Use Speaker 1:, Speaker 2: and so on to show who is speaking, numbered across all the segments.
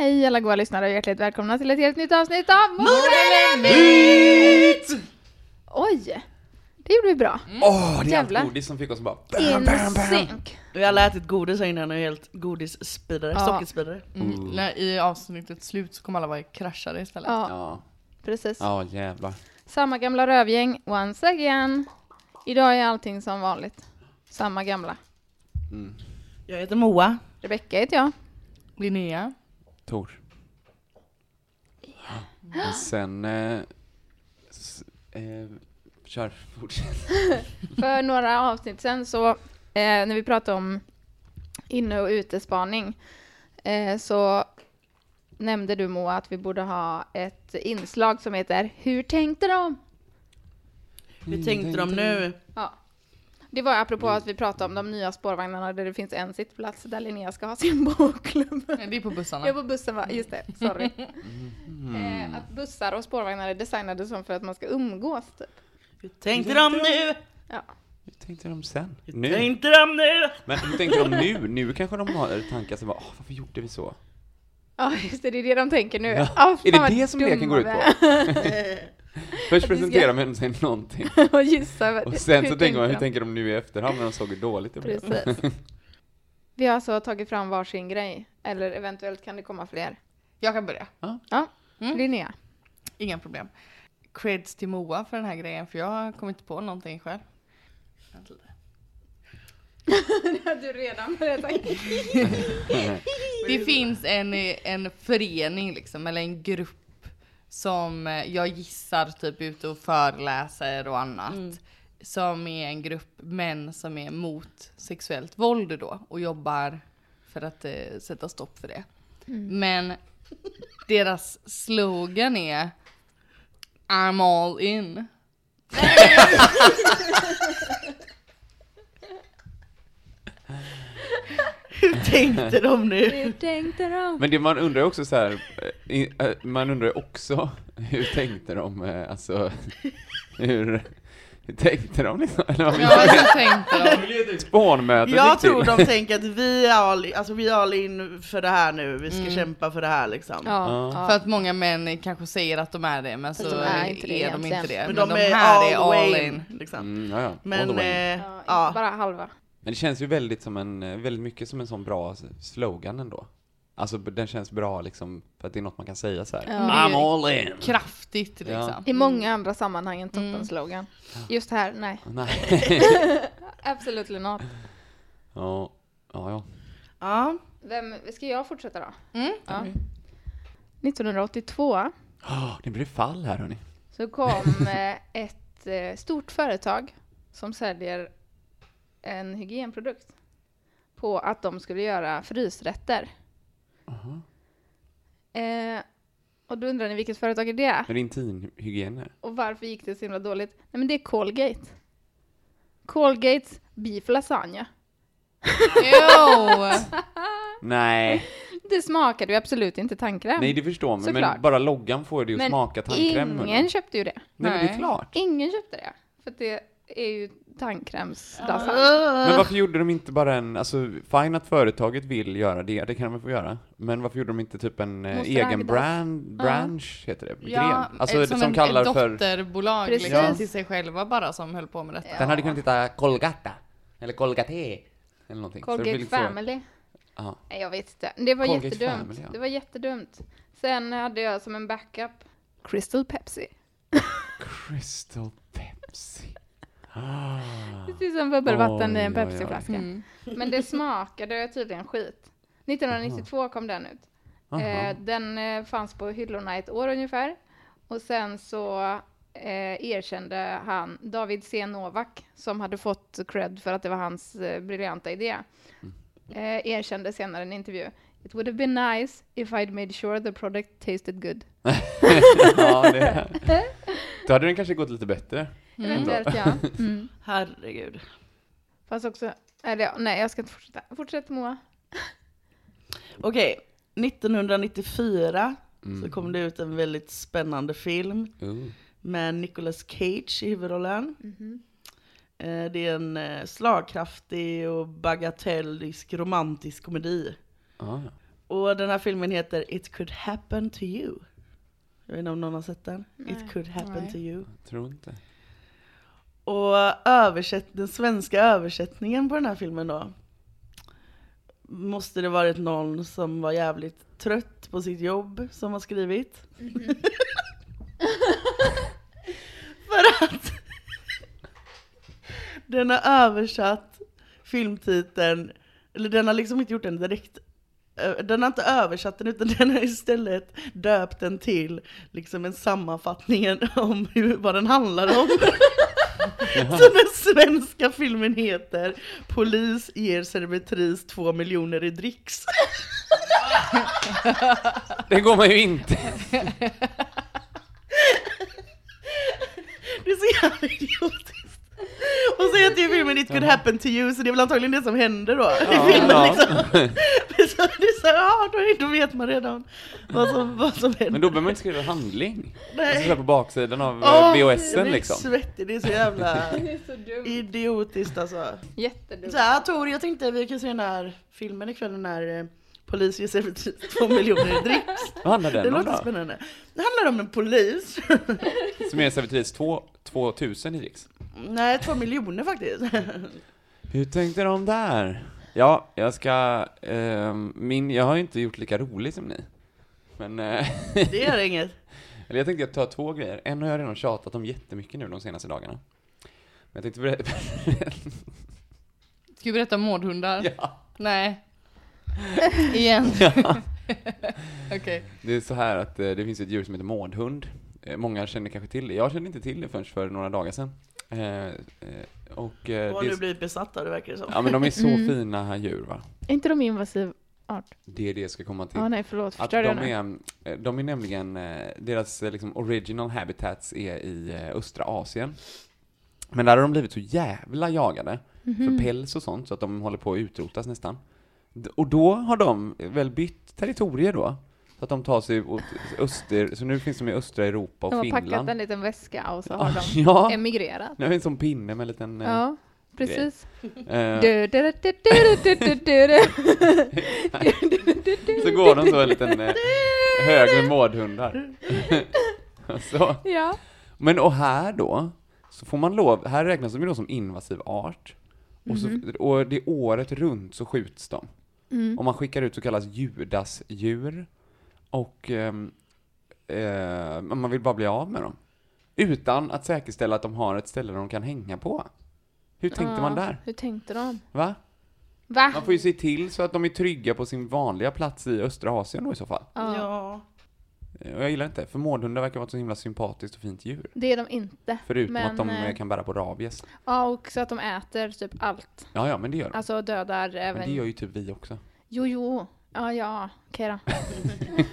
Speaker 1: Hej alla goa lyssnare och hjärtligt välkomna till ett helt nytt avsnitt av Mord eller
Speaker 2: Myt!
Speaker 1: Oj! Det gjorde vi bra.
Speaker 2: Åh, det är
Speaker 1: Jävlar.
Speaker 2: allt godis som fick oss att bara...
Speaker 1: In sync.
Speaker 3: Vi har alla ätit godis här innan och är helt godisspridare,
Speaker 1: Ja.
Speaker 3: sockerspridare.
Speaker 4: Mm. När i avsnittets slut så kommer alla vara kraschade istället.
Speaker 1: Ja,
Speaker 2: Ja,
Speaker 1: precis.
Speaker 2: ja jävlar.
Speaker 1: Samma gamla rövgäng, once again. Idag är allting som vanligt. Samma gamla.
Speaker 2: Mm.
Speaker 3: Jag heter Moa.
Speaker 1: Rebecka heter jag.
Speaker 4: Linnea.
Speaker 2: Tor. Men sen... Eh, s, eh, kör, fortsätt.
Speaker 1: För några avsnitt sen så, eh, när vi pratade om inne och utespaning, eh, så nämnde du Moa att vi borde ha ett inslag som heter Hur tänkte de?
Speaker 3: Hur tänkte de nu?
Speaker 1: Ja. Det var apropå att vi pratade om de nya spårvagnarna där det finns en sittplats där Linnea ska ha sin bokklubb.
Speaker 4: Nej, Det är på bussarna.
Speaker 1: Ja, på bussen va? Just det, sorry.
Speaker 2: Mm.
Speaker 1: Eh, att bussar och spårvagnar är designade som för att man ska umgås typ.
Speaker 3: Hur tänkte de nu?
Speaker 1: Ja.
Speaker 2: Hur tänkte de sen?
Speaker 3: Hur
Speaker 2: Nu?
Speaker 3: tänkte de nu?
Speaker 2: Men hur tänkte de nu? Nu kanske de har tankar som bara, "Åh, varför gjorde vi så?
Speaker 1: Ja, just det, det är det de tänker nu.
Speaker 2: Ja.
Speaker 1: Ah,
Speaker 2: Är det det som leken går ut på? Först
Speaker 1: ska-
Speaker 2: presenterar man sig någonting,
Speaker 1: Och gissa
Speaker 2: och sen
Speaker 1: hur
Speaker 2: så tänker man, hur tänker de nu i efterhand när de såg hur dåligt det blev?
Speaker 1: Precis. Vi har alltså tagit fram varsin grej, eller eventuellt kan det komma fler.
Speaker 4: Jag kan börja.
Speaker 1: Ja,
Speaker 4: Mm.
Speaker 1: Linnea.
Speaker 4: Inga problem. Creds till Moa för den här grejen, för jag kom inte på någonting själv. Vänta lite.
Speaker 1: du redan börjat tänka.
Speaker 4: Det finns en, en förening liksom, eller en grupp som eh, jag gissar typ ute och föreläser och annat. Som är en grupp män som är mot sexuellt våld då och jobbar för att eh, sätta stopp för det. Men deras slogan är I'm all in.
Speaker 3: Hur tänkte de nu?
Speaker 1: Hur tänkte de?
Speaker 2: Men det man undrar också så här, eh, eh, man undrar också, hur tänkte de, eh, alltså, hur, hur tänkte de liksom? Eller vad
Speaker 4: Ja, hur tänkte de?
Speaker 2: Spånmötet
Speaker 3: Jag tror de tänker att vi är all, alltså vi är all in för det här nu, vi ska kämpa för det här liksom.
Speaker 1: Ja,
Speaker 4: För
Speaker 1: ja.
Speaker 4: att många män kanske säger att de är det, men så
Speaker 1: de är inte det
Speaker 4: är de inte det.
Speaker 3: Men
Speaker 4: Men,
Speaker 3: de,
Speaker 4: de,
Speaker 3: är
Speaker 4: här
Speaker 3: all,
Speaker 4: är all in.
Speaker 3: in. Liksom.
Speaker 2: Mm, ja, ja. All
Speaker 3: Men,
Speaker 2: the way.
Speaker 3: eh,
Speaker 1: ja. bara halva.
Speaker 2: Men det känns ju väldigt som en, eh, väldigt mycket som en sån bra slogan ändå. Alltså den känns bra liksom, för att det är något man kan säga så här.
Speaker 1: Ja.
Speaker 2: I'm all in!
Speaker 4: Kraftigt liksom.
Speaker 2: Ja.
Speaker 1: I många andra sammanhang en toppenslogan. Just här, nej.
Speaker 2: Nej.
Speaker 1: Absolutely not.
Speaker 2: ja, ja, ja.
Speaker 3: ja.
Speaker 1: Vem, ska jag fortsätta då?
Speaker 4: Mm.
Speaker 1: Ja. 1982
Speaker 2: Oh, det blir fall här hörni.
Speaker 1: så kom eh, ett eh, stort företag som säljer en hygienprodukt på att de skulle göra frysrätter. Eh, och då undrar ni vilket företag är det?
Speaker 2: Är det intimhygien?
Speaker 1: Och varför gick det så himla dåligt? Nej men det är Colgate. Colgates beef lasagna.
Speaker 4: Jo!
Speaker 2: Nej,
Speaker 1: Det smakade ju absolut inte tandkräm.
Speaker 2: nej det förstår man,
Speaker 1: Såklart.
Speaker 2: men bara loggan får det ju att
Speaker 1: Men
Speaker 2: smaka tandkräm. hörni.
Speaker 1: ingen köpte ju det.
Speaker 2: Nej, men det är
Speaker 4: Nej.
Speaker 2: klart.
Speaker 1: Ingen köpte det. För det är ju tandkrämslasagne.
Speaker 2: Men varför gjorde de inte bara en, alltså fine att företaget vill göra det, det kan de få göra. Men varför gjorde de inte typ en eh, egen
Speaker 1: Agdas.
Speaker 2: brand, branch heter det,
Speaker 4: Ja,
Speaker 2: gren? Alltså
Speaker 4: ett-
Speaker 2: som,
Speaker 4: en,
Speaker 2: kallar
Speaker 4: ett
Speaker 2: för,
Speaker 4: dotterbolag
Speaker 1: Precis.
Speaker 4: liksom, till sig själva bara som höll på med detta.
Speaker 2: den hade kunnat heta Colgata, eller Colgate. Eller någonting. Så det blir
Speaker 1: Colgate
Speaker 2: lite så-
Speaker 1: Family.
Speaker 2: Ja.
Speaker 1: Nej, jag vet inte. Det var
Speaker 2: Colgate
Speaker 1: jättedumt.
Speaker 2: Family, ja.
Speaker 1: Det var jättedumt. Sen hade jag som en backup Crystal Pepsi.
Speaker 2: Crystal Pepsi. Ah.
Speaker 1: Precis som bubbelvatten i en. Pepsiflaska.
Speaker 4: Mm.
Speaker 1: Men det smakade tydligen skit. 1992 kom den ut. Eh, den eh, fanns på hyllorna ett år ungefär. Och sen så eh, erkände han, David C. Novak, som hade fått cred för att det var hans eh, briljanta idé, eh, erkände senare i en intervju. It would have been nice if I'd made sure the product tasted good.
Speaker 2: ja, det. Då hade den kanske gått lite bättre.
Speaker 1: Eventuellt ja. Mm.
Speaker 3: Herregud.
Speaker 1: Fast också, eller ja, nej jag ska inte fortsätta. Fortsätt Moa.
Speaker 3: Okej, 1994
Speaker 2: Mm.
Speaker 3: så kom det ut en väldigt spännande film
Speaker 2: Uh.
Speaker 3: med Nicolas Cage i huvudrollen. Eh, Det är en eh, slagkraftig och bagatellisk romantisk komedi.
Speaker 2: Ah.
Speaker 3: Och den här filmen heter It could happen to you. Jag vet inte om någon har sett den?
Speaker 1: Nej.
Speaker 3: It could happen
Speaker 1: Nej.
Speaker 3: to you.
Speaker 2: Jag tror inte.
Speaker 3: Och översätt, den svenska översättningen på den här filmen då Måste det varit någon som var jävligt trött på sitt jobb som har skrivit? För att den har översatt filmtiteln, eller den har liksom inte gjort den direkt eh, den har inte översatt den utan den har istället döpt den till liksom en sammanfattning om hur, vad den handlar om. Så den svenska filmen heter Polis ger servitris två miljoner i dricks.
Speaker 2: Det går man ju inte.
Speaker 3: Det är så jävla idiotiskt. Och så heter ju filmen It could happen to you, så det är väl antagligen det som händer då i filmen
Speaker 2: ja.
Speaker 3: liksom. Så det är så, här, ja då, då vet man redan vad som, vad som händer.
Speaker 2: Men då behöver man inte skriva en handling.
Speaker 3: Nej.
Speaker 2: Alltså på baksidan av oh,
Speaker 3: jag
Speaker 2: VHSen
Speaker 3: blir
Speaker 2: liksom.
Speaker 3: svettig, det är så jävla
Speaker 1: Det är så dumt.
Speaker 3: idiotiskt alltså.
Speaker 1: Jättedumt.
Speaker 3: Så här, Tor, jag tänkte vi kan se den här filmen ikväll, den här eh, Polis ger servitris två miljoner i dricks.
Speaker 2: Vad handlar
Speaker 3: Det
Speaker 2: den om
Speaker 3: låter
Speaker 2: då?
Speaker 3: spännande. Det handlar om en polis.
Speaker 2: Som är en servitris 2 2000 i dricks.
Speaker 3: Nej, två miljoner faktiskt.
Speaker 2: Hur tänkte de där? Ja, jag ska, ehm, min, jag har ju inte gjort lika roligt som ni. Men, eh,
Speaker 3: Det gör inget.
Speaker 2: eller jag tänkte jag tar två grejer. En har jag redan tjatat om jättemycket nu de senaste dagarna. Men jag tänkte berätta,
Speaker 4: Ska vi berätta om mårdhundar?
Speaker 2: ja.
Speaker 4: Nej. Igen. Okej.
Speaker 2: Det är så här att eh, det finns ett djur som heter mårdhund. Eh, många känner kanske till det. Jag kände inte till det förrän för några dagar sedan. Eh, eh, och eh,
Speaker 3: Du har
Speaker 2: det
Speaker 3: nu blivit besatt av det verkar det som.
Speaker 2: ja men de är så
Speaker 1: Mm.
Speaker 2: fina djur va.
Speaker 1: Är inte de invasiv art?
Speaker 2: Det är det jag ska komma till.
Speaker 1: Ja, nej förlåt.
Speaker 2: Att
Speaker 1: Förstörde
Speaker 2: de är, eh, de är nämligen, eh, deras eh, liksom original habitats är i eh, östra Asien. Men där har de blivit så jävla jagade
Speaker 1: Mhm.
Speaker 2: för päls och sånt så att de håller på att utrotas nästan. Och då har de väl bytt territorier då. Så att de tar sig åt öster, så nu finns de i östra Europa och
Speaker 1: De har
Speaker 2: Finland.
Speaker 1: packat en liten väska och så har de
Speaker 2: ja,
Speaker 1: emigrerat.
Speaker 2: nu vi en sån pinne med en liten... eh,
Speaker 1: Ja, precis.
Speaker 2: så går de så en liten eh, hög med mårdhundar. så.
Speaker 1: Ja.
Speaker 2: Men och här då, så får man lov, här räknas de ju då som invasiv art. Och, så, och det året runt så skjuts de. Och man skickar ut så kallas judasdjur. Och ehm, eh, man vill bara bli av med dem. Utan att säkerställa att de har ett ställe där de kan hänga på. Hur tänkte
Speaker 1: Ja,
Speaker 2: man där?
Speaker 1: Hur tänkte de?
Speaker 2: Va?
Speaker 1: Va?
Speaker 2: Man får ju se till så att de är trygga på sin vanliga plats i östra Asien då i så fall.
Speaker 1: Ja.
Speaker 2: Eh, Och jag gillar inte, för mårdhundar verkar vara ett så himla sympatiskt och fint djur.
Speaker 1: Det är de inte.
Speaker 2: Förutom
Speaker 1: Men,
Speaker 2: att de eh,
Speaker 1: eh,
Speaker 2: kan bära på rabies.
Speaker 1: Ja, och så att de äter typ allt.
Speaker 2: Ja, ja, men det gör de.
Speaker 1: Alltså dödar
Speaker 2: Men
Speaker 1: även...
Speaker 2: det gör ju typ vi också.
Speaker 1: Jo, jo. Ja, ja. Okej då.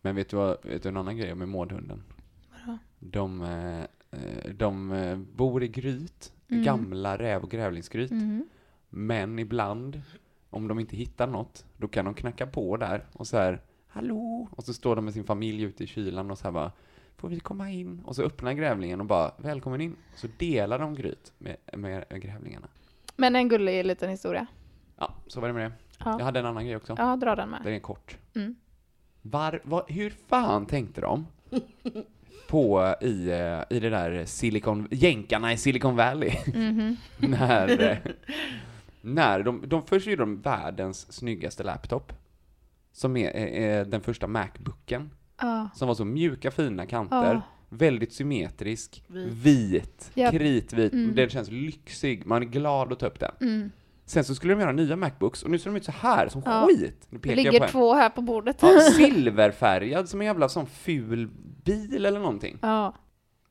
Speaker 2: Men vet du, vad, vet du en annan grej med mårdhunden?
Speaker 1: Vadå?
Speaker 2: De, eh, de eh, bor i gryt,
Speaker 1: Mm.
Speaker 2: gamla räv och grävlingsgryt.
Speaker 1: Mhm.
Speaker 2: Men ibland, om de inte hittar något, då kan de knacka på där och så här, hallå? Och så står de med sin familj ute i kylan och så här bara, får vi komma in? Och så öppnar grävlingen och bara, välkommen in. Så delar de gryt med, med grävlingarna.
Speaker 1: Men en gullig liten historia.
Speaker 2: Ja, så var det med det. Jag
Speaker 1: Ja,
Speaker 2: hade en annan grej också.
Speaker 1: ja dra den med.
Speaker 2: Den är kort.
Speaker 1: Mm.
Speaker 2: Var, var, hur fan tänkte de på i, eh, i det där Silicon, jänkarna i Silicon Valley?
Speaker 1: Mhm.
Speaker 2: när, eh, När de, de först gjorde de världens snyggaste laptop. Som är, är, den första Macbooken.
Speaker 1: Ja.
Speaker 2: Som var så mjuka fina kanter.
Speaker 1: Ja.
Speaker 2: Väldigt symmetrisk.
Speaker 3: Vit.
Speaker 2: Vit.
Speaker 1: Japp.
Speaker 2: Kritvit.
Speaker 1: Mm.
Speaker 2: Den känns lyxig. Man är glad att ta upp den.
Speaker 1: Mm.
Speaker 2: Sen så skulle de göra nya Macbooks och nu ser de ut så här som
Speaker 1: Ja.
Speaker 2: skit. Nu
Speaker 1: Det
Speaker 2: pekar jag på
Speaker 1: ligger
Speaker 2: en.
Speaker 1: två här på bordet.
Speaker 2: Ja, silverfärgad som en jävla sån ful bil eller någonting.
Speaker 1: Ja.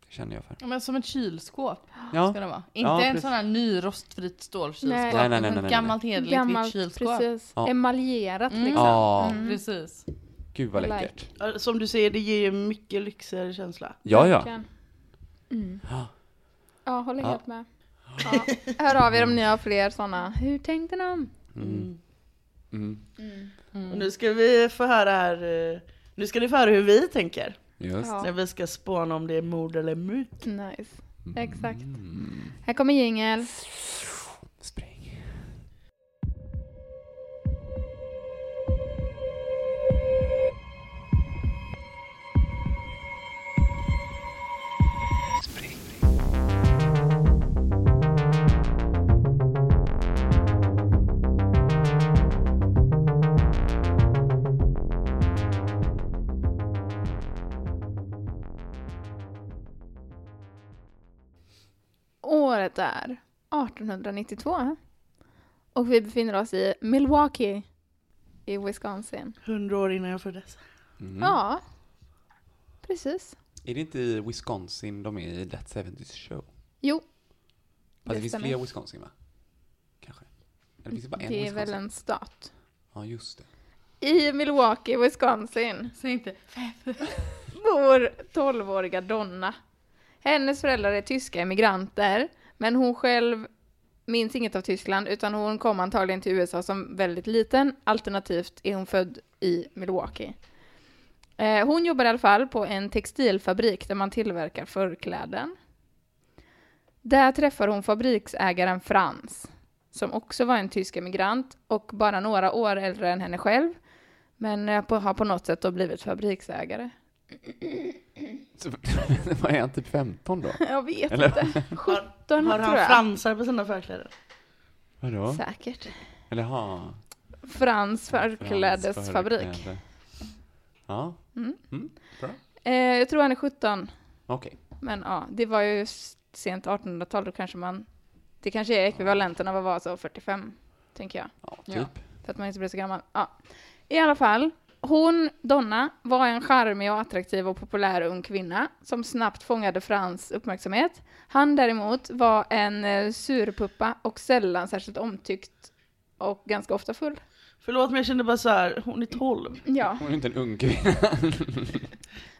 Speaker 2: Det känner jag för.
Speaker 4: Ja, Men som ett kylskåp
Speaker 2: Ja.
Speaker 4: ska det vara. Inte
Speaker 2: Ja,
Speaker 4: en
Speaker 2: precis.
Speaker 4: sån här ny rostfritt stålkylskåp.
Speaker 1: Nej.
Speaker 2: Nej, nej, nej, nej,
Speaker 4: gammalt hederligt vitt
Speaker 1: Gammalt,
Speaker 4: kylskåp.
Speaker 1: precis.
Speaker 2: Ja.
Speaker 1: Emaljerat
Speaker 4: Mm.
Speaker 1: liksom.
Speaker 2: Ja,
Speaker 1: Mm.
Speaker 4: Precis.
Speaker 2: gud vad
Speaker 1: Like.
Speaker 2: läckert.
Speaker 3: Ja, Som du säger, det ger ju mycket lyxigare känsla.
Speaker 2: Ja, ja.
Speaker 1: Mm.
Speaker 2: Ja.
Speaker 1: Ja, håller
Speaker 2: Ja.
Speaker 1: helt med. Ja. Hör av er om ni har fler sådana. Hur tänkte de?
Speaker 2: Mm. Mm.
Speaker 3: Och nu ska vi få höra här, eh, nu ska ni få höra hur vi tänker.
Speaker 2: Just.
Speaker 1: Ja.
Speaker 3: När vi ska spåna om det är mord eller myt.
Speaker 1: Nice. Exakt.
Speaker 2: Mm.
Speaker 1: Här kommer jingel.
Speaker 2: Spring.
Speaker 1: Året är 1892. Och vi befinner oss i Milwaukee i Wisconsin.
Speaker 3: Hundra år innan jag föddes.
Speaker 2: Mm.
Speaker 1: Ja, precis.
Speaker 2: Är det inte i Wisconsin de är i That 70's Show?
Speaker 1: Jo,
Speaker 2: Fast det,
Speaker 1: Det
Speaker 2: finns fler Wisconsin va? Kanske? Eller finns det bara en
Speaker 1: det är
Speaker 2: Wisconsin?
Speaker 1: väl en stat.
Speaker 2: Ja, just det.
Speaker 1: I Milwaukee, Wisconsin,
Speaker 4: Säg inte
Speaker 1: bor 12-åriga Donna. Hennes föräldrar är tyska emigranter, men hon själv minns inget av Tyskland, utan hon kom antagligen till USA som väldigt liten, alternativt är hon född i Milwaukee. Eh, hon jobbar i alla fall på en textilfabrik där man tillverkar förkläden. Där träffar hon fabriksägaren Frans, som också var en tysk emigrant och bara några år äldre än henne själv, men på, har på något sätt då blivit fabriksägare.
Speaker 2: Så, vad är han, typ 15 då?
Speaker 1: Jag vet
Speaker 2: Eller?
Speaker 1: inte. 17
Speaker 3: Har
Speaker 1: tror
Speaker 3: han
Speaker 1: jag.
Speaker 3: fransar på sina förkläder?
Speaker 2: Vadå?
Speaker 1: Säkert.
Speaker 2: Eller ha?
Speaker 1: Frans förklädesfabrik.
Speaker 2: förkläde. Ja.
Speaker 1: Mm.
Speaker 2: Mm. Bra.
Speaker 1: Eh, jag tror han är 17,
Speaker 2: Okej.
Speaker 1: men ja, det var ju sent 1800-tal, då kanske man... Det kanske är ekvivalenten av att vara så 45, tänker jag.
Speaker 2: Ja,
Speaker 4: Ja.
Speaker 2: typ.
Speaker 1: För att man inte blir så gammal. Ja. I alla fall, hon, Donna, var en charmig och attraktiv och populär ung kvinna som snabbt fångade Frans uppmärksamhet. Han däremot var en eh, surpuppa och sällan särskilt omtyckt och ganska ofta full.
Speaker 3: Förlåt men jag kände bara så här, hon är 12.
Speaker 1: Ja,
Speaker 2: Hon är inte en ung kvinna.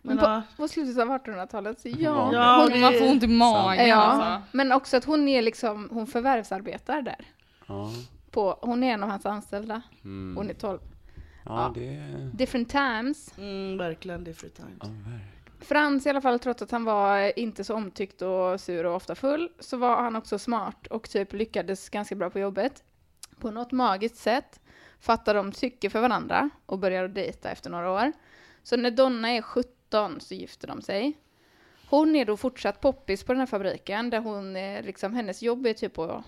Speaker 1: men på, på slutet av 1800-talet, så
Speaker 2: Ja,
Speaker 1: ja.
Speaker 3: ja,
Speaker 4: Hon, man får ont i magen
Speaker 1: Ja,
Speaker 4: alltså.
Speaker 1: men också att hon är liksom, hon förvärvsarbetar där.
Speaker 2: Ja.
Speaker 1: På, hon är en av hans anställda.
Speaker 2: Mm.
Speaker 1: Hon är 12.
Speaker 2: Ja, det.
Speaker 1: Different times.
Speaker 3: mm, verkligen different times.
Speaker 2: Ja, verkligen.
Speaker 1: Frans i alla fall, trots att han var inte så omtyckt och sur och ofta full, så var han också smart och typ lyckades ganska bra på jobbet. På något magiskt sätt fattade de tycke för varandra och började dejta efter några år. Så när Donna är 17 så gifter de sig. Hon är då fortsatt poppis på den här fabriken där hon, eh, liksom, hennes jobb är typ att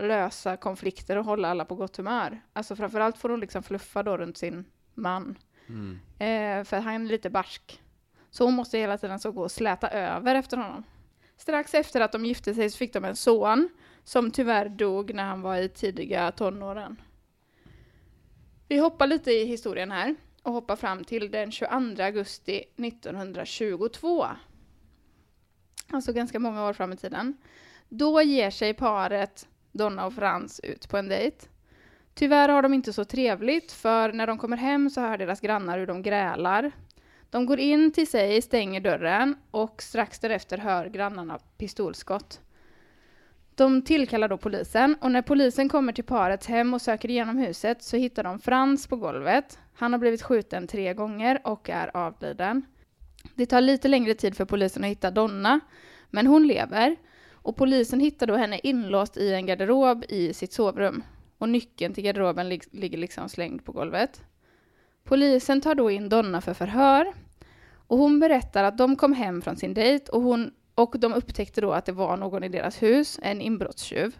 Speaker 1: lösa konflikter och hålla alla på gott humör. Alltså framförallt får hon liksom fluffa då runt sin man.
Speaker 2: Mm.
Speaker 1: Eh, för han är lite barsk. Så hon måste hela tiden så gå och släta över efter honom. Strax efter att de gifte sig så fick de en son som tyvärr dog när han var i tidiga tonåren. Vi hoppar lite i historien här och hoppar fram till den 22 augusti 1922. Alltså ganska många år fram i tiden. Då ger sig paret Donna och Frans ut på en dejt. Tyvärr har de inte så trevligt, för när de kommer hem så hör deras grannar hur de grälar. De går in till sig, stänger dörren och strax därefter hör grannarna pistolskott. De tillkallar då polisen och när polisen kommer till parets hem och söker igenom huset så hittar de Frans på golvet. Han har blivit skjuten tre gånger och är avliden. Det tar lite längre tid för polisen att hitta Donna, men hon lever. Och polisen hittar då henne inlåst i en garderob i sitt sovrum. Och nyckeln till garderoben lig- ligger liksom slängd på golvet. Polisen tar då in Donna för förhör. Och hon berättar att de kom hem från sin dejt och, hon, och de upptäckte då att det var någon i deras hus, en inbrottstjuv.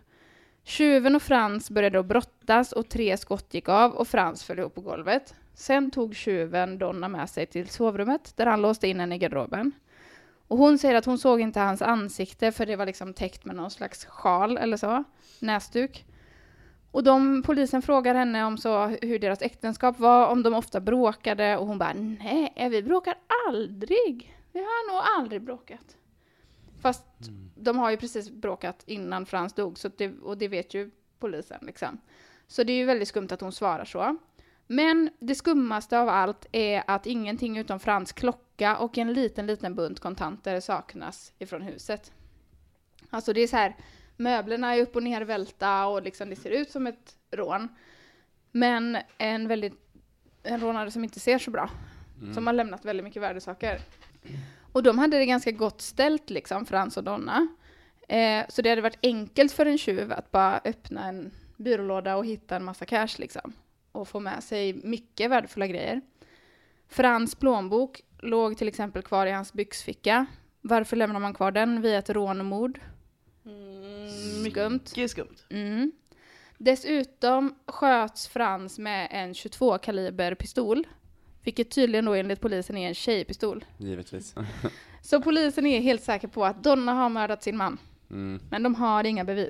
Speaker 1: Tjuven och Frans började då brottas och tre skott gick av och Frans föll ihop på golvet. Sen tog tjuven Donna med sig till sovrummet där han låste in henne i garderoben. Och hon säger att hon såg inte hans ansikte för det var liksom täckt med någon slags sjal eller så, näsduk. Och de, polisen frågar henne om så hur deras äktenskap var, om de ofta bråkade och hon bara nej, vi bråkar aldrig. Vi har nog aldrig bråkat. Fast de har ju precis bråkat innan Frans dog, så det, och det vet ju polisen liksom. Så det är ju väldigt skumt att hon svarar så. Men det skummaste av allt är att ingenting utom Frans klocka och en liten, liten bunt kontanter saknas ifrån huset. Alltså det är så här, möblerna är upp och nervälta och liksom det ser ut som ett rån. Men en väldigt, en rånare som inte ser så bra. Som har lämnat väldigt mycket värdesaker. Och de hade det ganska gott ställt liksom, Frans och Donna. Eh, så det hade varit enkelt för en tjuv att bara öppna en byrålåda och hitta en massa cash liksom. Och få med sig mycket värdefulla grejer. Frans plånbok låg till exempel kvar i hans byxficka. Varför lämnar man kvar den vid ett rån och mord? Skumt.
Speaker 3: Mycket skumt.
Speaker 1: Mm. Dessutom sköts Frans med en 22 kaliber pistol. Vilket tydligen då enligt polisen är en tjejpistol.
Speaker 2: Givetvis.
Speaker 1: Så polisen är helt säker på att Donna har mördat sin man.
Speaker 2: Mm.
Speaker 1: Men de har inga bevis.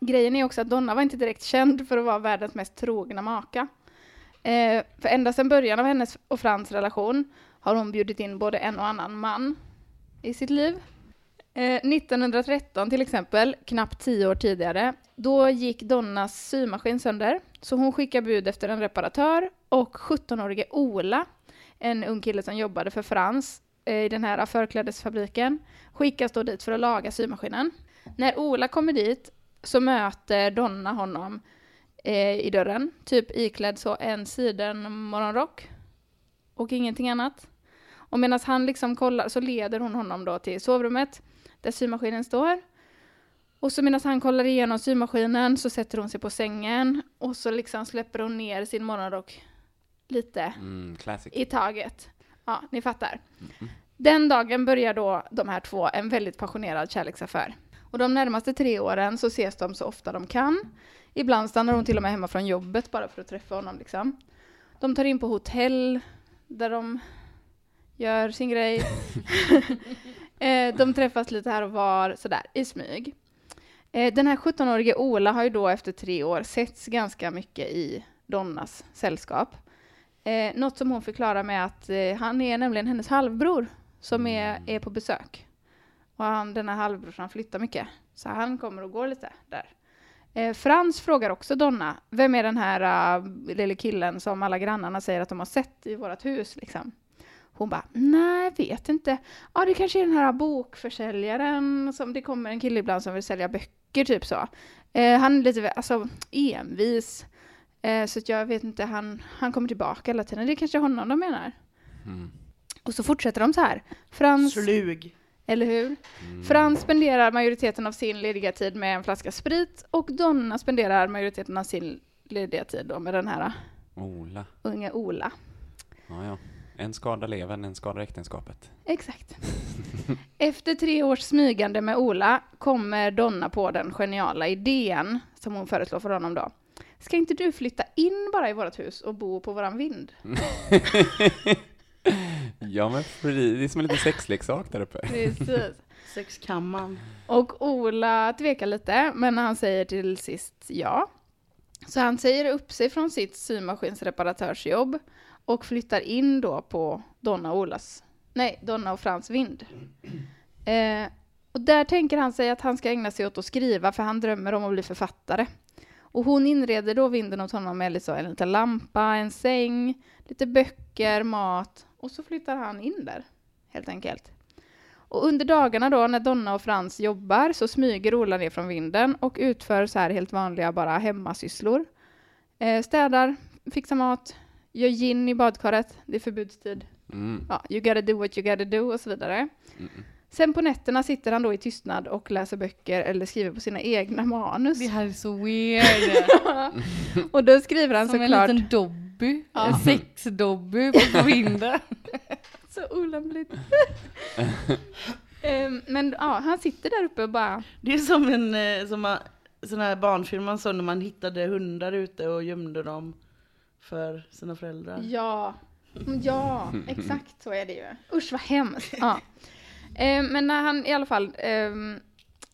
Speaker 1: Grejen är också att Donna var inte direkt känd för att vara världens mest trogna maka. Eh, för ända sedan början av hennes och Frans relation har hon bjudit in både en och annan man i sitt liv. Eh, 1913 till exempel, knappt tio år tidigare, då gick Donnas symaskin sönder, så hon skickade bud efter en reparatör och 17-årige Ola, en ung kille som jobbade för Frans eh, i den här förklädesfabriken, skickas då dit för att laga symaskinen. När Ola kommer dit så möter Donna honom eh, i dörren, typ iklädd så en siden morgonrock och ingenting annat. Och medan han liksom kollar så leder hon honom då till sovrummet där symaskinen står. Och så medan han kollar igenom symaskinen så sätter hon sig på sängen och så liksom släpper hon ner sin morgonrock lite
Speaker 2: Mm,
Speaker 1: i taget. Ja, ni fattar. Den dagen börjar då de här två en väldigt passionerad kärleksaffär. Och de närmaste tre åren så ses de så ofta de kan. Ibland stannar hon till och med hemma från jobbet bara för att träffa honom liksom. De tar in på hotell där de gör sin grej. Eh, de träffas lite här och var sådär i smyg. Eh, Den här 17-årige Ola har ju då efter tre år setts ganska mycket i Donnas sällskap. Eh, något som hon förklarar med att eh, han är nämligen hennes halvbror som är, är på besök. Och han, den här halvbrorsan flyttar mycket, så han kommer och går lite där. Eh, Frans frågar också Donna, vem är den här uh, lille killen som alla grannarna säger att de har sett i vårt hus? Liksom. Hon bara, nej, jag vet inte. Ja, det kanske är den här bokförsäljaren, som det kommer en kille ibland som vill sälja böcker, typ så. Eh, han är lite alltså, envis, eh, så att jag vet inte, han, han kommer tillbaka hela tiden. Det är kanske honom de menar.
Speaker 2: Mm.
Speaker 1: Och så fortsätter de så här. Frans,
Speaker 3: Slug.
Speaker 1: Eller hur? Frans spenderar majoriteten av sin lediga tid med en flaska sprit och Donna spenderar majoriteten av sin lediga tid då med den här
Speaker 2: Ola.
Speaker 1: unga Ola.
Speaker 2: Ja, ja. En skadar levern, en skadar äktenskapet.
Speaker 1: Exakt. Efter tre års smygande med Ola kommer Donna på den geniala idén som hon föreslår för honom då. Ska inte du flytta in bara i vårt hus och bo på våran vind?
Speaker 2: Ja, men det är som en liten sexleksak där uppe.
Speaker 1: Precis.
Speaker 3: Sexkammaren.
Speaker 1: Och Ola tvekar lite, men han säger till sist ja. Så han säger upp sig från sitt symaskinsreparatörsjobb och flyttar in då på Donna och Olas, nej, Donna och Frans vind. Eh, och där tänker han sig att han ska ägna sig åt att skriva, för han drömmer om att bli författare. Och hon inreder då vinden åt honom med liksom en liten lampa, en säng, lite böcker, mat och så flyttar han in där, helt enkelt. Och under dagarna då när Donna och Frans jobbar så smyger Ola ner från vinden och utför så här helt vanliga bara hemmasysslor. Eh, städar, fixar mat, gör gin i badkaret, det är förbudstid.
Speaker 2: Mm.
Speaker 1: Ja, you gotta do what you gotta do och så vidare.
Speaker 2: Mm.
Speaker 1: Sen på nätterna sitter han då i tystnad och läser böcker eller skriver på sina egna manus.
Speaker 4: Det här är så weird.
Speaker 1: och då skriver han
Speaker 4: Som en
Speaker 1: såklart...
Speaker 4: liten Dobby.
Speaker 1: Ja.
Speaker 4: Sexdobby på vinden.
Speaker 1: Så olämpligt. Ehm, men ja, han sitter där uppe och bara...
Speaker 3: Det är som en eh, som man, sån här barnfilm man såg när man hittade hundar ute och gömde dem för sina föräldrar.
Speaker 1: Ja, ja, exakt så är det ju. Usch vad hemskt. Ja. Eh, men när han i alla fall, ehm,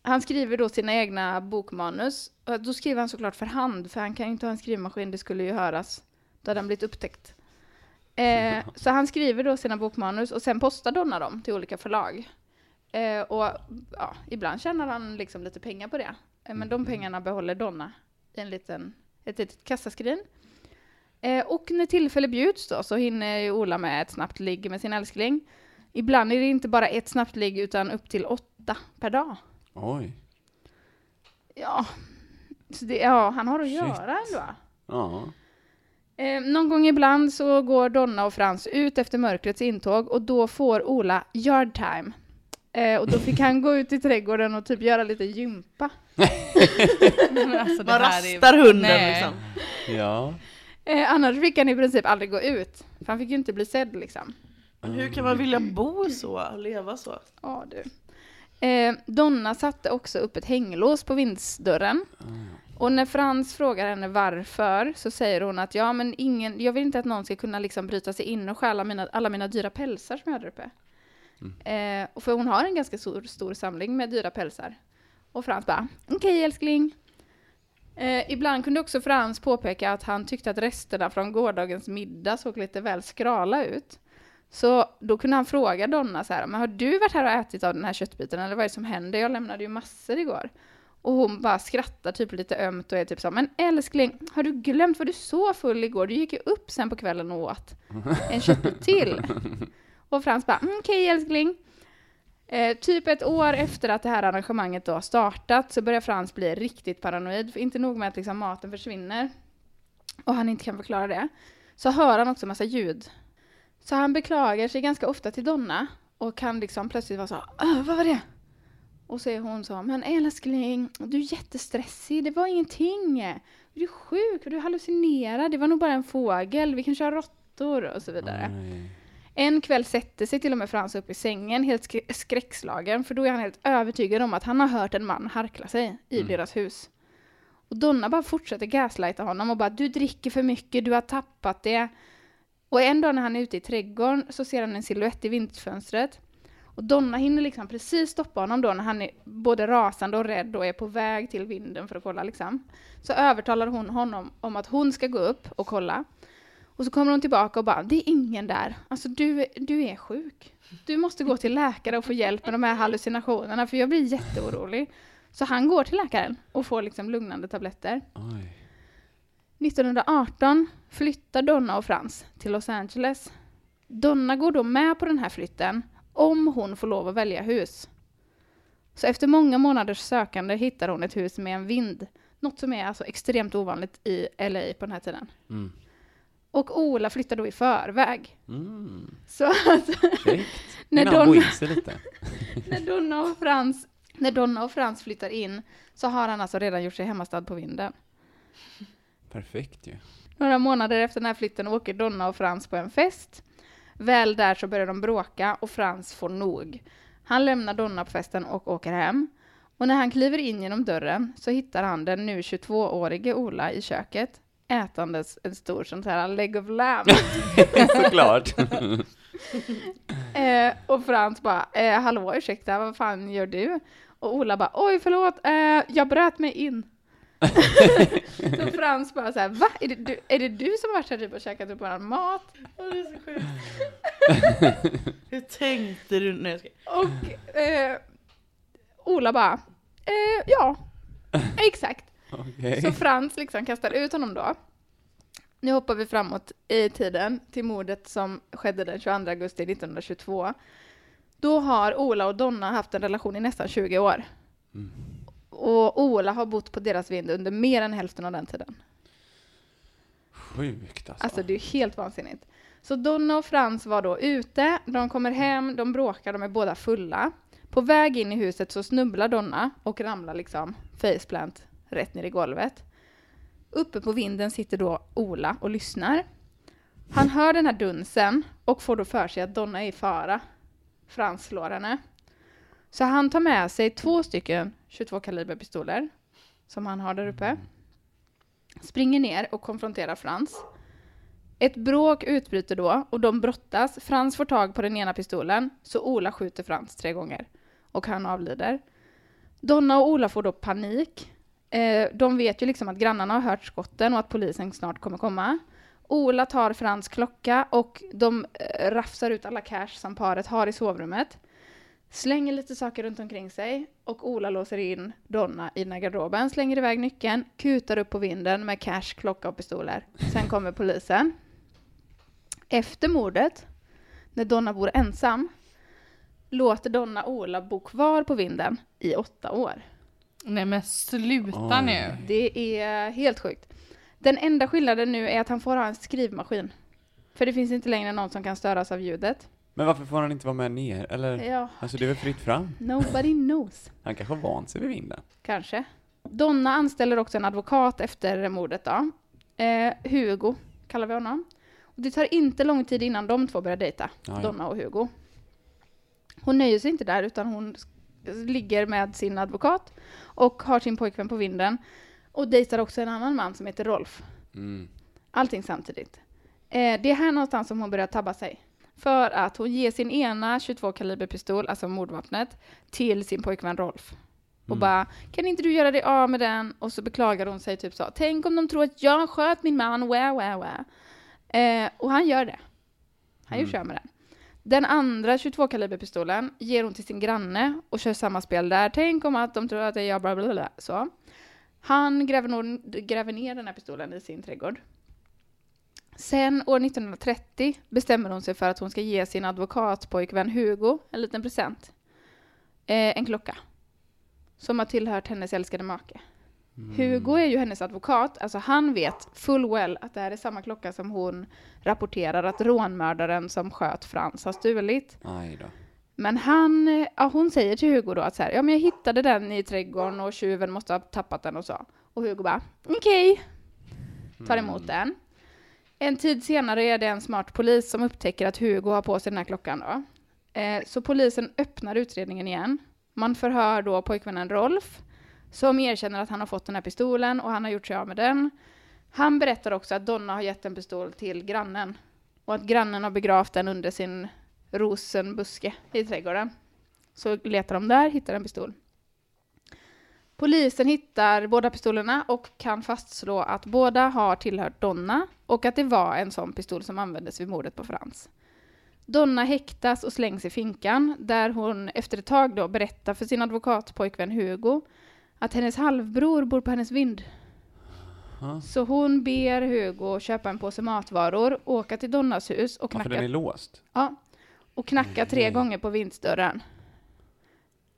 Speaker 1: han skriver då sina egna bokmanus. Och då skriver han såklart för hand, för han kan ju inte ha en skrivmaskin, det skulle ju höras. Då hade han blivit upptäckt. Eh, så han skriver då sina bokmanus och sen postar Donna dem till olika förlag. Eh, och ja, ibland tjänar han liksom lite pengar på det. Eh, men de pengarna behåller Donna i en liten, ett litet kassaskrin. Eh, och när tillfälle bjuds då så hinner ju Ola med ett snabbt ligg med sin älskling. Ibland är det inte bara ett snabbt ligg utan upp till åtta per dag.
Speaker 2: Oj.
Speaker 1: Ja, det, ja han har att
Speaker 2: Shit.
Speaker 1: göra ändå.
Speaker 2: Ja.
Speaker 1: Eh, någon gång ibland så går Donna och Frans ut efter mörkrets intåg och då får Ola yard time. Eh, och då fick han gå ut i trädgården och typ göra lite gympa.
Speaker 4: Men alltså, det
Speaker 3: Man
Speaker 4: här är-
Speaker 3: rastar hunden
Speaker 4: Nej.
Speaker 3: liksom.
Speaker 2: Ja.
Speaker 1: Eh, annars fick han i princip aldrig gå ut. För han fick ju inte bli sedd liksom.
Speaker 3: Men hur kan man vilja bo så, och leva så?
Speaker 1: Ja du. Eh, Donna satte också upp ett hänglås på vindsdörren. Och när Frans frågar henne varför så säger hon att ja men ingen, jag vill inte att någon ska kunna liksom bryta sig in och stjäla mina, alla mina dyra pälsar som jag har där uppe. Eh, och för hon har en ganska stor, stor samling med dyra pälsar. Och Frans bara, okej älskling. Eh, ibland kunde också Frans påpeka att han tyckte att resterna från gårdagens middag såg lite väl skrala ut. Så då kunde han fråga Donna så här, men har du varit här och ätit av den här köttbiten eller vad är det som händer? Jag lämnade ju massor igår. Och hon bara skrattar typ lite ömt och är typ så, men älskling, har du glömt, var du så full igår? Du gick ju upp sen på kvällen och åt en köttbit till. Och Frans bara, mm, okej älskling. Eh, typ ett år efter att det här arrangemanget då har startat så börjar Frans bli riktigt paranoid. För inte nog med att liksom maten försvinner och han inte kan förklara det, så hör han också massa ljud. Så han beklagar sig ganska ofta till Donna och kan liksom plötsligt vara så "Åh, vad var det? Och så är hon så, men älskling, du är jättestressig, det var ingenting. Du är sjuk, du hallucinerar, det var nog bara en fågel, vi kan köra råttor och så vidare.
Speaker 2: Nej.
Speaker 1: En kväll sätter sig till och med Frans upp i sängen, helt sk- skräckslagen, för då är han helt övertygad om att han har hört en man harkla sig i
Speaker 2: Mm.
Speaker 1: deras hus. Och Donna bara fortsätter gaslighta honom och bara du dricker för mycket, du har tappat det. Och en dag när han är ute i trädgården så ser han en silhuett i vindsfönstret. Och Donna hinner liksom precis stoppa honom då när han är både rasande och rädd och är på väg till vinden för att kolla liksom. Så övertalar hon honom om att hon ska gå upp och kolla. Och så kommer hon tillbaka och bara, det är ingen där. Alltså du, du är sjuk. Du måste gå till läkare och få hjälp med de här hallucinationerna för jag blir jätteorolig. Så han går till läkaren och får liksom lugnande tabletter.
Speaker 2: Oj.
Speaker 1: 1918 flyttar Donna och Frans till Los Angeles. Donna går då med på den här flytten om hon får lov att välja hus. Så efter många månaders sökande hittar hon ett hus med en vind. Något som är alltså extremt ovanligt i LA på den här tiden.
Speaker 2: Mm.
Speaker 1: Och Ola flyttar då i förväg.
Speaker 2: Mm.
Speaker 1: Så att när, Donna, när, Donna och Frans, när Donna och Frans flyttar in så har han alltså redan gjort sig hemmastad på vinden.
Speaker 2: Perfekt ju.
Speaker 1: Några månader efter den här flytten åker Donna och Frans på en fest. Väl där så börjar de bråka och Frans får nog. Han lämnar Donna på festen och åker hem. Och när han kliver in genom dörren så hittar han den nu 22-årige Ola i köket ätandes en stor sån här leg of lamb.
Speaker 2: Såklart.
Speaker 1: eh, och Frans bara, eh, hallå ursäkta, vad fan gör du? Och Ola bara, oj förlåt, eh, jag bröt mig in. så Frans bara så här, va? Är det, du, är det du som har varit här typ och käkat upp våran mat?
Speaker 3: Åh, det är så sjukt. Hur tänkte du? Nej, jag ska...
Speaker 1: Och eh, Ola bara, eh, ja, exakt.
Speaker 2: Okej.
Speaker 1: Så Frans liksom kastar ut honom då. Nu hoppar vi framåt i tiden till mordet som skedde den 22 augusti 1922. Då har Ola och Donna haft en relation i nästan 20 år. Och Ola har bott på deras vind under mer än hälften av den tiden.
Speaker 2: Sjukt alltså.
Speaker 1: Alltså det är helt vansinnigt. Så Donna och Frans var då ute, de kommer hem, de bråkar, de är båda fulla. På väg in i huset så snubblar Donna och ramlar liksom faceplant rätt ner i golvet. Uppe på vinden sitter då Ola och lyssnar. Han hör den här dunsen och får då för sig att Donna är i fara. Frans slår henne. Så han tar med sig två stycken 22 kaliberpistoler som han har där uppe. Springer ner och konfronterar Frans. Ett bråk utbryter då och de brottas. Frans får tag på den ena pistolen så Ola skjuter Frans tre gånger och han avlider. Donna och Ola får då panik. Eh, de vet ju liksom att grannarna har hört skotten och att polisen snart kommer komma. Ola tar Frans klocka och de eh, rafsar ut alla cash som paret har i sovrummet. Slänger lite saker runt omkring sig och Ola låser in Donna i den här garderoben, slänger iväg nyckeln, kutar upp på vinden med cash, klocka och pistoler. Sen kommer polisen. Efter mordet, när Donna bor ensam, låter Donna Ola bo kvar på vinden i åtta år.
Speaker 4: Nej men sluta
Speaker 2: Oj.
Speaker 4: nu.
Speaker 1: Det är helt sjukt. Den enda skillnaden nu är att han får ha en skrivmaskin. För det finns inte längre någon som kan störas av ljudet.
Speaker 2: Men varför får han inte vara med ner? Eller?
Speaker 1: Ja,
Speaker 2: Alltså det är väl fritt fram?
Speaker 1: nobody knows.
Speaker 2: Han kanske vant sig vid vinden.
Speaker 1: Kanske. Donna anställer också en advokat efter mordet då. Eh, Hugo kallar vi honom. Och det tar inte lång tid innan de två börjar dejta,
Speaker 2: ja.
Speaker 1: Donna och Hugo. Hon nöjer sig inte där utan hon ligger med sin advokat och har sin pojkvän på vinden. Och dejtar också en annan man som heter Rolf.
Speaker 2: Mm.
Speaker 1: Allting samtidigt. Eh, det är här någonstans som hon börjar tabba sig. För att hon ger sin ena 22 kaliberpistol, alltså mordvapnet, till sin pojkvän Rolf. Och
Speaker 2: Mm.
Speaker 1: bara, kan inte du göra dig av med den? Och så beklagar hon sig typ så, tänk om de tror att jag sköt min man, wah, wah, wah. Eh, och han gör det. Han gör
Speaker 2: Mm.
Speaker 1: kör med den. Den andra 22 kaliberpistolen ger hon till sin granne och kör samma spel där. Tänk om att de tror att det är jag, bla bla bla. Så. Han gräver, nog, gräver ner den här pistolen i sin trädgård. Sen år 1930 bestämmer hon sig för att hon ska ge sin advokatpojkvän Hugo en liten present. Eh, en klocka. Som har tillhört hennes älskade make. Hugo är ju hennes advokat, alltså han vet full well att det här är samma klocka som hon rapporterar att rånmördaren som sköt Frans har stulit. Men han, eh, ja, hon säger till Hugo då att så här, ja men jag hittade den i trädgården och tjuven måste ha tappat den och så. Och Hugo bara, okej. Tar emot den. En tid senare är det en smart polis som upptäcker att Hugo har på sig den här klockan då. Eh, så polisen öppnar utredningen igen. Man förhör då pojkvännen Rolf, som erkänner att han har fått den här pistolen och han har gjort sig av med den. Han berättar också att Donna har gett en pistol till grannen och att grannen har begravt den under sin rosenbuske i trädgården. Så letar de där, hittar en pistol. Polisen hittar båda pistolerna och kan fastslå att båda har tillhört Donna och att det var en sån pistol som användes vid mordet på Frans. Donna häktas och slängs i finkan där hon efter ett tag då berättar för sin advokatpojkvän Hugo att hennes halvbror bor på hennes vind.
Speaker 2: Ja.
Speaker 1: Så hon ber Hugo köpa en påse matvaror, åka till Donnas hus och
Speaker 2: Ja, för
Speaker 1: knacka,
Speaker 2: den är låst.
Speaker 1: ja, och knacka tre
Speaker 2: Nej.
Speaker 1: gånger på vindsdörren.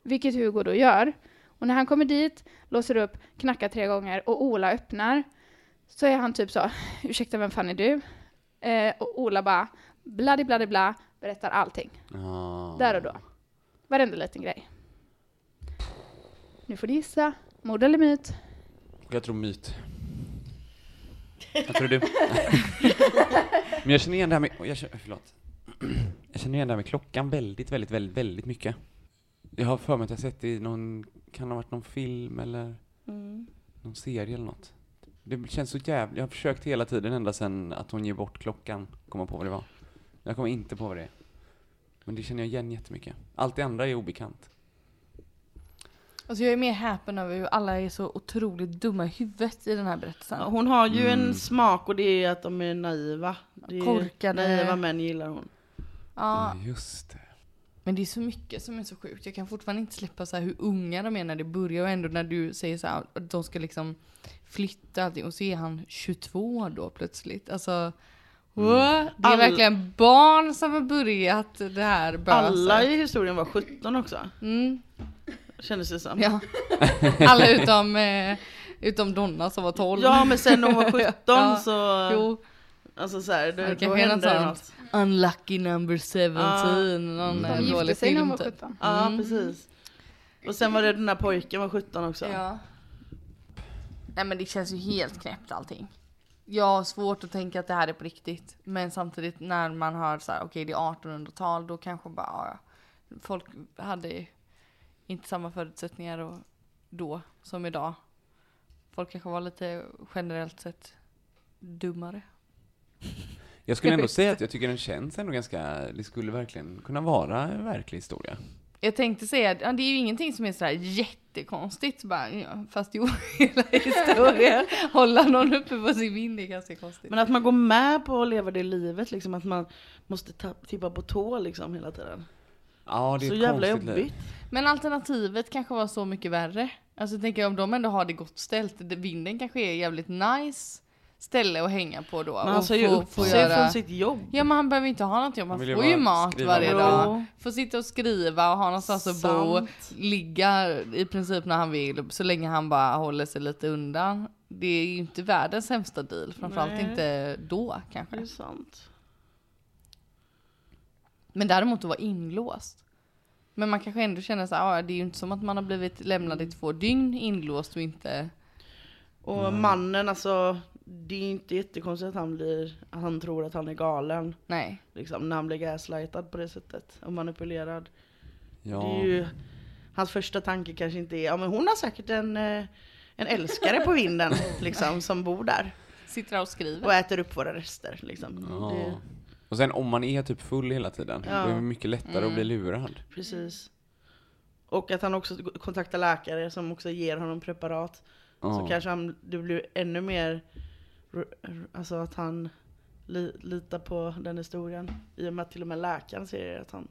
Speaker 1: Vilket Hugo då gör. Och när han kommer dit, låser upp, knackar tre gånger och Ola öppnar så är han typ så, ursäkta vem fan är du? Eh, och Ola bara, bladi bladi bla, berättar allting.
Speaker 2: Ja.
Speaker 1: Där och då. Varenda liten grej. Nu får du gissa. Mord eller myt?
Speaker 2: Jag tror myt. Vad tror du? Men jag känner igen det här med, jag känner, förlåt. Jag känner igen det här med klockan väldigt, väldigt, väldigt, väldigt mycket. Jag har för mig att jag sett det i någon, kan det ha varit någon film eller
Speaker 3: Mm.
Speaker 2: någon serie eller något. Det känns så jävligt, jag har försökt hela tiden ända sedan att hon ger bort klockan, komma på vad det var. Jag kommer inte på vad det är. Men det känner jag igen jättemycket. Allt det andra är obekant.
Speaker 4: Alltså jag är mer häpen över hur alla är så otroligt dumma i huvudet i den här berättelsen.
Speaker 3: Ja, hon har ju
Speaker 2: Mm.
Speaker 3: en smak och det är att de är naiva. Det är
Speaker 4: Korkade.
Speaker 3: Naiva män gillar hon.
Speaker 4: Ja,
Speaker 2: Just det.
Speaker 4: Men det är så mycket som är så sjukt. Jag kan fortfarande inte släppa så hur unga de är när det börjar och ändå när du säger så här att de ska liksom flytta allting och så är han 22 då plötsligt. Alltså, what? Det är
Speaker 3: All-
Speaker 4: verkligen barn som har börjat det här böset.
Speaker 3: Alla i historien var 17 också.
Speaker 4: Mm,
Speaker 3: Kändes det som.
Speaker 4: ja. Alla utom, eh, utom Donna som var 12.
Speaker 3: Ja men sen när hon var 17
Speaker 4: Ja,
Speaker 3: så,
Speaker 4: Jo,
Speaker 3: alltså så här,
Speaker 4: det
Speaker 3: då hände det något.
Speaker 4: Unlucky number 17. Någon
Speaker 1: De
Speaker 4: eh,
Speaker 1: gifte sig när de var
Speaker 4: typ.
Speaker 1: 17.
Speaker 3: Ja
Speaker 4: Mm.
Speaker 3: precis. Och sen var det den där pojken var 17 också.
Speaker 4: Ja. Nej men det känns ju helt knäppt allting. Jag har svårt att tänka att det här är på riktigt. Men samtidigt när man hör så här, okej det är 1800-tal, då kanske bara, ja. Folk hade inte samma förutsättningar och, då som idag. Folk kanske var lite generellt sett dummare.
Speaker 2: Jag skulle
Speaker 4: Jag
Speaker 2: ändå
Speaker 4: vet
Speaker 2: säga att jag tycker den känns ändå ganska, det skulle verkligen kunna vara en verklig historia.
Speaker 4: Jag tänkte säga att ja, det är ju ingenting som är sådär jättekonstigt. Bara, ja, fast jo, hela historien. Hålla någon uppe på sin vind är ganska konstigt.
Speaker 3: Men att man går med på att leva det livet liksom, att man måste tippa på tå liksom hela tiden.
Speaker 2: Ja, det är
Speaker 3: Så jävla
Speaker 2: liv.
Speaker 3: jobbigt.
Speaker 4: Men alternativet kanske var så mycket värre. Alltså tänker jag om de ändå har det gott ställt, vinden kanske är jävligt nice ställe att hänga på då.
Speaker 3: Men han sa ju
Speaker 4: få-
Speaker 3: upp sig
Speaker 4: göra-
Speaker 3: från sitt jobb.
Speaker 4: Ja men han behöver inte ha något jobb, han
Speaker 2: ju
Speaker 4: får ju mat varje
Speaker 2: bra.
Speaker 4: dag. Får sitta och skriva och ha någonstans att bo,
Speaker 3: Sant.
Speaker 4: ligga i princip när han vill, så länge han bara håller sig lite undan. Det är ju inte världens sämsta deal, framförallt
Speaker 3: Nej.
Speaker 4: inte då
Speaker 3: Det
Speaker 4: kanske.
Speaker 3: är sant.
Speaker 4: Men däremot att vara inlåst. Men man kanske ändå känner så här, "Ah, det är ju inte som att man har blivit lämnad i två dygn inlåst och inte...
Speaker 3: Och mannen alltså, det är inte jättekonstigt att han blir, att han tror att han är galen.
Speaker 4: Nej.
Speaker 3: Liksom, när han blir gaslightad på det sättet. Och manipulerad.
Speaker 2: Ja.
Speaker 3: Det är ju, hans första tanke kanske inte är, ja men hon har säkert en, eh, en älskare på vinden liksom, som bor där.
Speaker 4: Sitter och skriver.
Speaker 3: Och äter upp våra rester liksom.
Speaker 2: Ja.
Speaker 3: Det,
Speaker 2: Och sen om man är typ full hela tiden,
Speaker 3: Ja.
Speaker 2: då är det mycket lättare att bli lurad.
Speaker 3: precis. Och att han också kontaktar läkare som också ger honom preparat. Så kanske han, det blir ännu mer, alltså att han li, litar på den historien. I och med att till och med läkaren säger att han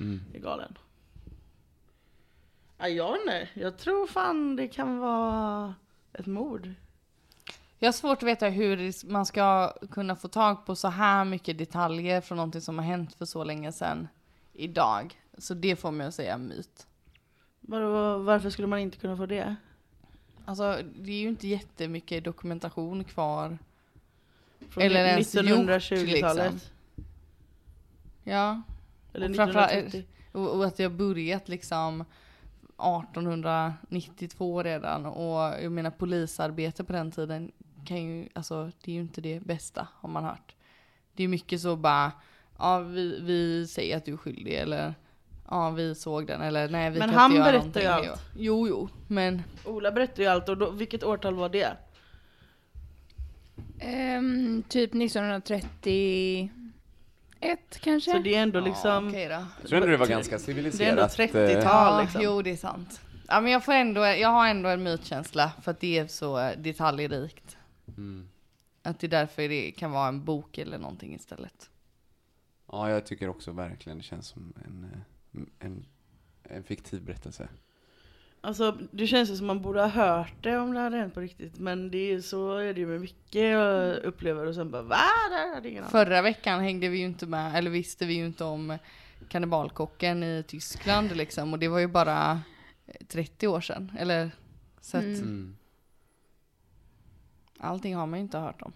Speaker 2: Mm.
Speaker 3: är galen. Ja, jag vet inte. Jag tror fan det kan vara ett mord.
Speaker 4: Jag har svårt att veta hur man ska kunna få tag på så här mycket detaljer från någonting som har hänt för så länge sedan idag. Så det får mig att säga myt.
Speaker 3: Var, varför skulle man inte kunna få det?
Speaker 4: Alltså det är ju inte jättemycket dokumentation kvar.
Speaker 3: Från
Speaker 4: Eller ens gjort,
Speaker 3: 1920-talet?
Speaker 4: liksom. Ja.
Speaker 3: Eller
Speaker 4: Och framförallt-
Speaker 3: 1930?
Speaker 4: Och, och att jag börjat liksom 1892 redan och jag menar polisarbete på den tiden kan ju, alltså det är ju inte det bästa har man hört. Det är mycket så bara, ja vi, vi säger att du är skyldig eller ja vi såg den eller nej vi
Speaker 3: Men
Speaker 4: kan
Speaker 3: han
Speaker 4: inte göra
Speaker 3: berättar ju
Speaker 4: någonting.
Speaker 3: allt.
Speaker 4: Jo jo, men
Speaker 3: Ola berättar ju allt och då, vilket årtal var det?
Speaker 1: Ehm, typ 1931 kanske?
Speaker 3: Så det är ändå liksom,
Speaker 4: okej då.
Speaker 2: Jag tror ändå det var ganska
Speaker 3: det är ändå
Speaker 2: civiliserat.
Speaker 3: 30-tal
Speaker 2: eh,
Speaker 4: Ja,
Speaker 3: liksom.
Speaker 4: jo det är sant. Ja men jag får ändå, jag har ändå en mytkänsla för att det är så detaljrikt.
Speaker 2: Mm.
Speaker 4: Att det är därför det kan vara en bok eller någonting istället.
Speaker 2: Ja, jag tycker också verkligen det känns som en, eh, en, en fiktiv berättelse.
Speaker 3: Alltså det känns ju som man borde ha hört det om det hade hänt på riktigt. Men det är så är det ju med mycket jag upplever och sen bara va? Det hade ingen.
Speaker 4: Förra veckan hängde vi ju inte med, eller visste vi ju inte om kannibalkocken i Tyskland liksom. Och det var ju bara 30 år sedan. Eller så att
Speaker 1: Mm.
Speaker 2: Mm.
Speaker 4: allting har man ju inte hört om.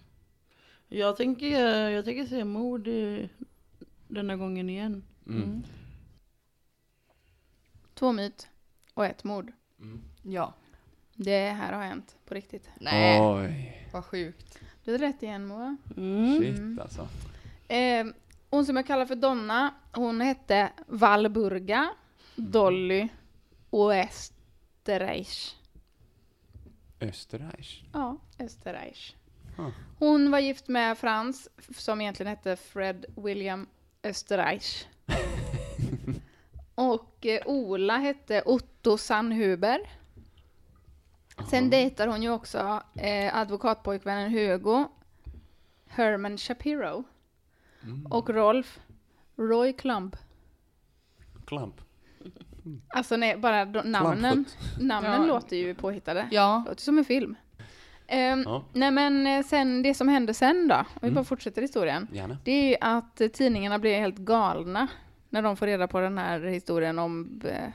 Speaker 3: Jag tänker, jag tänker se mord i, denna gången igen.
Speaker 2: Mm.
Speaker 1: Två myt och ett mord.
Speaker 4: Ja.
Speaker 1: Det här har hänt på riktigt.
Speaker 4: Nej,
Speaker 2: Oj,
Speaker 4: vad sjukt.
Speaker 1: Du hade rätt igen Moa.
Speaker 3: Mm.
Speaker 2: shit alltså.
Speaker 1: Eh, hon som jag kallar för Donna, hon hette Valburga Dolly Oesterreich.
Speaker 2: Österreich.
Speaker 1: Ja, Österreich.
Speaker 2: Ah.
Speaker 1: Hon var gift med Frans, som egentligen hette Fred William Österreich. Och eh, Ola hette Otto Sandhuber. Sen dejtar hon ju också eh, advokatpojkvännen Hugo Herman Shapiro.
Speaker 2: Mm.
Speaker 1: Och Rolf Roy Klump.
Speaker 2: Klamp.
Speaker 1: Alltså nej, bara de, namnen, namnen
Speaker 4: Ja.
Speaker 1: låter ju påhittade.
Speaker 4: Ja,
Speaker 1: Låter som en film. Ehm,
Speaker 2: Ja.
Speaker 1: Nej men eh, sen det som hände sen då, om vi
Speaker 2: Mm.
Speaker 1: bara fortsätter historien.
Speaker 2: Gärna.
Speaker 1: Det är ju att eh, tidningarna blir helt galna när de får reda på den här historien om eh,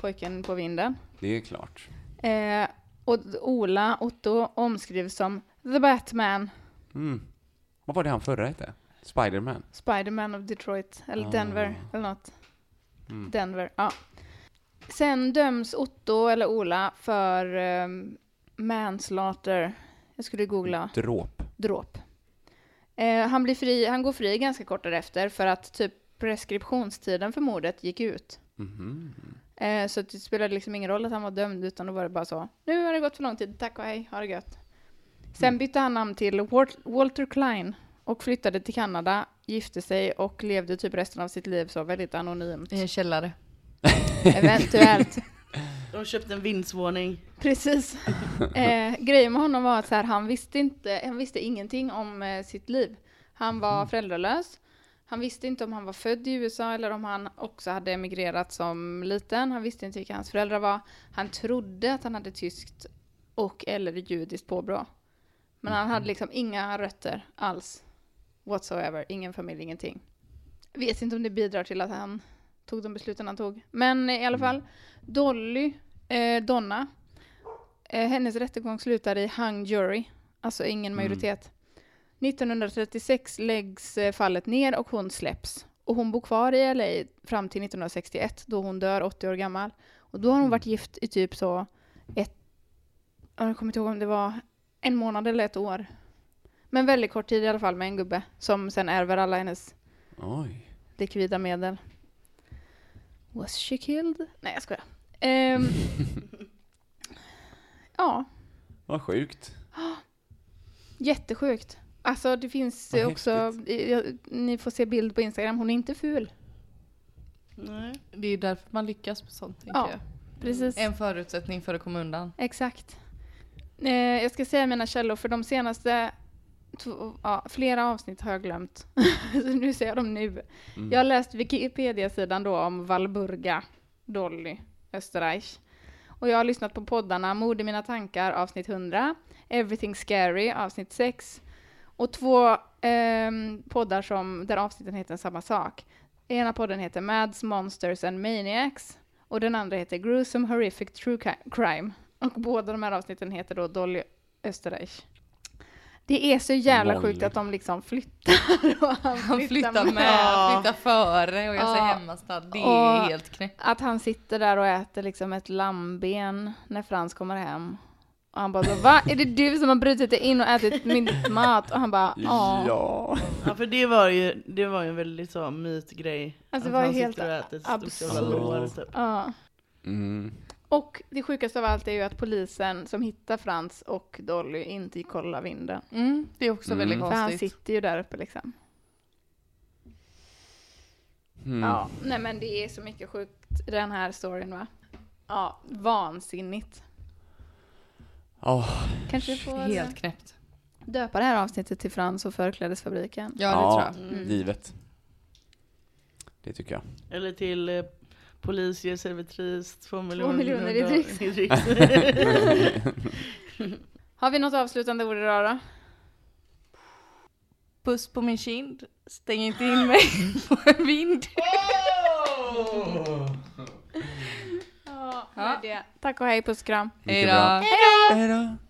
Speaker 1: pojken på vinden.
Speaker 2: Det är klart.
Speaker 1: Eh, och Ola, Otto, omskrivs som The Batman,
Speaker 2: Mm. Vad var det han förra hette? Spiderman?
Speaker 1: Spiderman of Detroit, eller
Speaker 2: Ah.
Speaker 1: Denver, eller något.
Speaker 2: Mm.
Speaker 1: Denver, ja. Sen döms Otto, eller Ola, för um, manslaughter. Jag skulle googla.
Speaker 2: Dråp.
Speaker 1: dråp. Eh, han, blir fri, han går fri ganska kort därefter för att typ preskriptionstiden för mordet gick ut.
Speaker 2: Mhm.
Speaker 1: Eh, så det spelade liksom ingen roll att han var dömd utan då var det bara så. Nu har det gått för lång tid, tack och hej, ha det gött. Sen bytte han namn till Wal- Walter Klein och flyttade till Kanada, gifte sig och levde typ resten av sitt liv så väldigt anonymt.
Speaker 4: i en källare.
Speaker 1: Eventuellt.
Speaker 3: De köpte en vindsvåning.
Speaker 1: Precis. Eh, grejen med honom var att så här, han, visste inte, han visste ingenting om eh, sitt liv. Han var föräldralös. Han visste inte om han var född i USA eller om han också hade emigrerat som liten. Han visste inte vilka hans föräldrar var. Han trodde att han hade tyskt och eller judiskt påbrå. Men han hade liksom inga rötter alls. Whatsoever. Ingen familj, ingenting. Vet inte om det bidrar till att han tog de besluten han tog. Men i alla fall, Dolly, eh, Donna, eh, hennes rättegång slutar i hung jury, alltså ingen
Speaker 2: Mm.
Speaker 1: Majoritet. 1936 läggs eh, fallet ner och hon släpps. Och hon bor kvar i LA fram till 1961 då hon dör 80 år gammal. Och då har hon
Speaker 2: Mm.
Speaker 1: varit gift i typ så ett, jag kommer inte ihåg om det var en månad eller ett år. Men väldigt kort tid i alla fall med en gubbe som sen ärver alla hennes
Speaker 2: Oj.
Speaker 1: likvida medel. Was she killed? Nej, jag skojar. Ehm, ja,
Speaker 2: Vad sjukt.
Speaker 1: jättesjukt. Alltså det finns
Speaker 2: Vad
Speaker 1: också, eh, ni får se bild på Instagram, hon är inte ful.
Speaker 3: Nej.
Speaker 4: Det är därför man lyckas med sånt, tänker
Speaker 1: Ja.
Speaker 4: jag.
Speaker 1: Precis.
Speaker 4: En förutsättning för att komma undan.
Speaker 1: Exakt. Eh, jag ska säga mina källor, för de senaste ja, flera avsnitt har jag glömt. Så nu ser jag dem nu.
Speaker 2: Mm.
Speaker 1: Jag har läst Wikipedia-sidan då om Valburga Dolly Österreich. Och jag har lyssnat på poddarna Mord i mina tankar avsnitt 100, Everything Scary avsnitt 6 och två ehm, poddar som, där avsnitten heter samma sak. Ena podden heter Mads, Monsters and Maniacs och den andra heter Gruesome Horrific True Crime. Och båda de här avsnitten heter då Dolly Österreich. Det är så jävla
Speaker 2: Molly.
Speaker 1: sjukt att de liksom flyttar och han,
Speaker 4: Han flyttar med, flyttar före och jag säger
Speaker 1: Ja.
Speaker 4: hemmastad. Det är
Speaker 1: Och
Speaker 4: helt knäppt.
Speaker 1: Att han sitter där och äter liksom ett lammben när Frans kommer hem. Och han bara så, va? Är det du som har brutit dig in och ätit min mat? Och han bara, ja.
Speaker 2: Ja.
Speaker 3: Ja för det var ju, det var ju en väldigt så mytgrej.
Speaker 1: Alltså, det var ju
Speaker 3: han
Speaker 1: helt absurt.
Speaker 3: typ.
Speaker 1: Ja.
Speaker 2: Mm.
Speaker 1: Och det sjukaste av allt är ju att polisen som hittar Frans och Dolly inte kollar vinden.
Speaker 4: Mm, det är också
Speaker 2: Mm.
Speaker 4: väldigt
Speaker 1: För han
Speaker 4: konstigt.
Speaker 1: sitter ju där uppe liksom.
Speaker 2: Mm.
Speaker 1: Ja, nej men det är så mycket sjukt i den här storyn va? Ja, vansinnigt.
Speaker 2: Åh,
Speaker 1: Kanske får
Speaker 4: Helt knäppt.
Speaker 1: döpa det här avsnittet till Frans och förklädesfabriken.
Speaker 4: Ja, det
Speaker 2: ja,
Speaker 4: tror jag.
Speaker 2: givet. Det tycker jag.
Speaker 3: Eller till eh, polis ger servitris två
Speaker 1: miljoner
Speaker 3: miljoner,
Speaker 1: i dricks.
Speaker 3: i dricks.
Speaker 1: Har vi något avslutande ord idag då?
Speaker 4: Puss på min kind. Stäng inte in mig på en vind.
Speaker 1: Ja. Tack och hej, puss och kram.
Speaker 4: Hej då.
Speaker 2: Hej då.